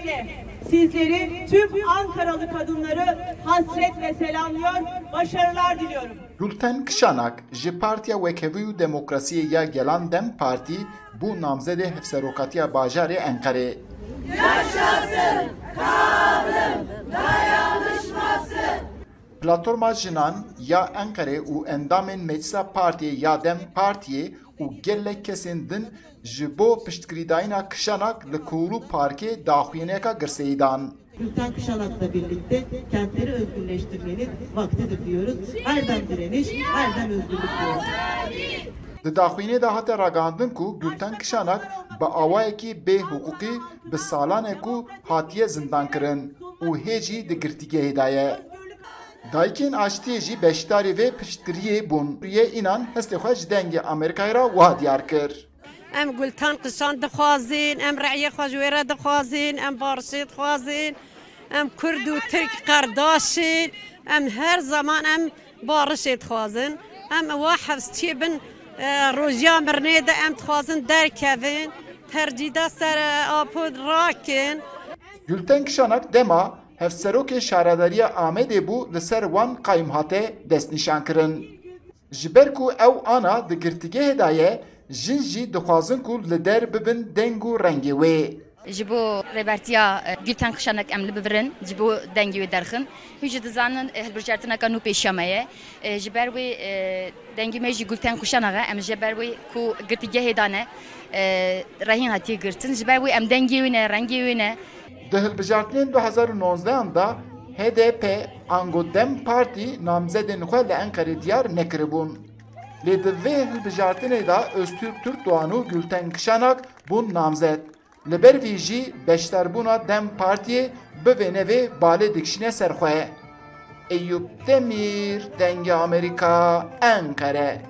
Öncelikle sizleri tüm Ankaralı kadınları hasretle selamlıyor, başarılar diliyorum. Gülten Kışanak ji Partiya Wekevî û Demokrasiyê ya Gelan Dem Partî bû namzedê hevserokatiya bajarê Enqerê. Platforma Jinan ya Enqerê û endamên Meclisa Partiyê ya Dem Partiyê û gelek kesên din ji bo piştgirîdayîna Kışanak li Kûrû Parkê daxuyaneka girseyî dan. Gülten Kuşanak'la birlikte kentleri özgürleştirmenin vaktidir diyoruz. Erdem direniş, erdem özgürlük diyoruz. Di daxwînê de hate ragandin ku Gülten Kışanak bi awayekî bê hukukî bi salanê ku hatiye zindan kirin û hê jî di girtîgehê de Daikin aştiye jî beşdarê ve piştgiriyê bûn. Rûyê înan hestê xwe ji dengê Amerîkayê ra wiha diyar. Em gultan qisan dixwazin, em reyê xwe ji wê em barşê dixwazin, em Kurd û Tirk em her zaman em barişê dixwazin. Em wa hevstiyê bin e, rojiya mirnê de em dixwazin derkevin, tercîda ser e, apod rakin. Gülten Kişanak dema hevserokê şaredariya Amedê bû li ser wan qayîm hate destnîşan kirin. Ji ber ku ew ana di girtîgehê de ye, jin jî dixwazin ku li der bibin deng û rengê wê. ji bo rêbertiya Gülten Kışanek em li bibirin ji bo dengê wê derxin hû jî dizanin hilbijartineka nû pêşema ye ji ber wê dengê me jî Gülten Kuşanak e em ji ber wê ku girtîgehê dane rehîn hatiye girtin ji ber wê em dengê wê ne rengê wê ne Hilbijartinên 2019 da HDP Ango Dem Parti namzedên xwe li Enqerê diyar nekiribûn. Lê di vê hilbijartinê da Öztürk Türkdoğan û Gülten Kışanak bûn namzed. Li ber vî jî beşdarbûna Dem Partiyê bi vê balê dikişîne ser xwe. Eyüp Demir, Denge Amerika, Enqere.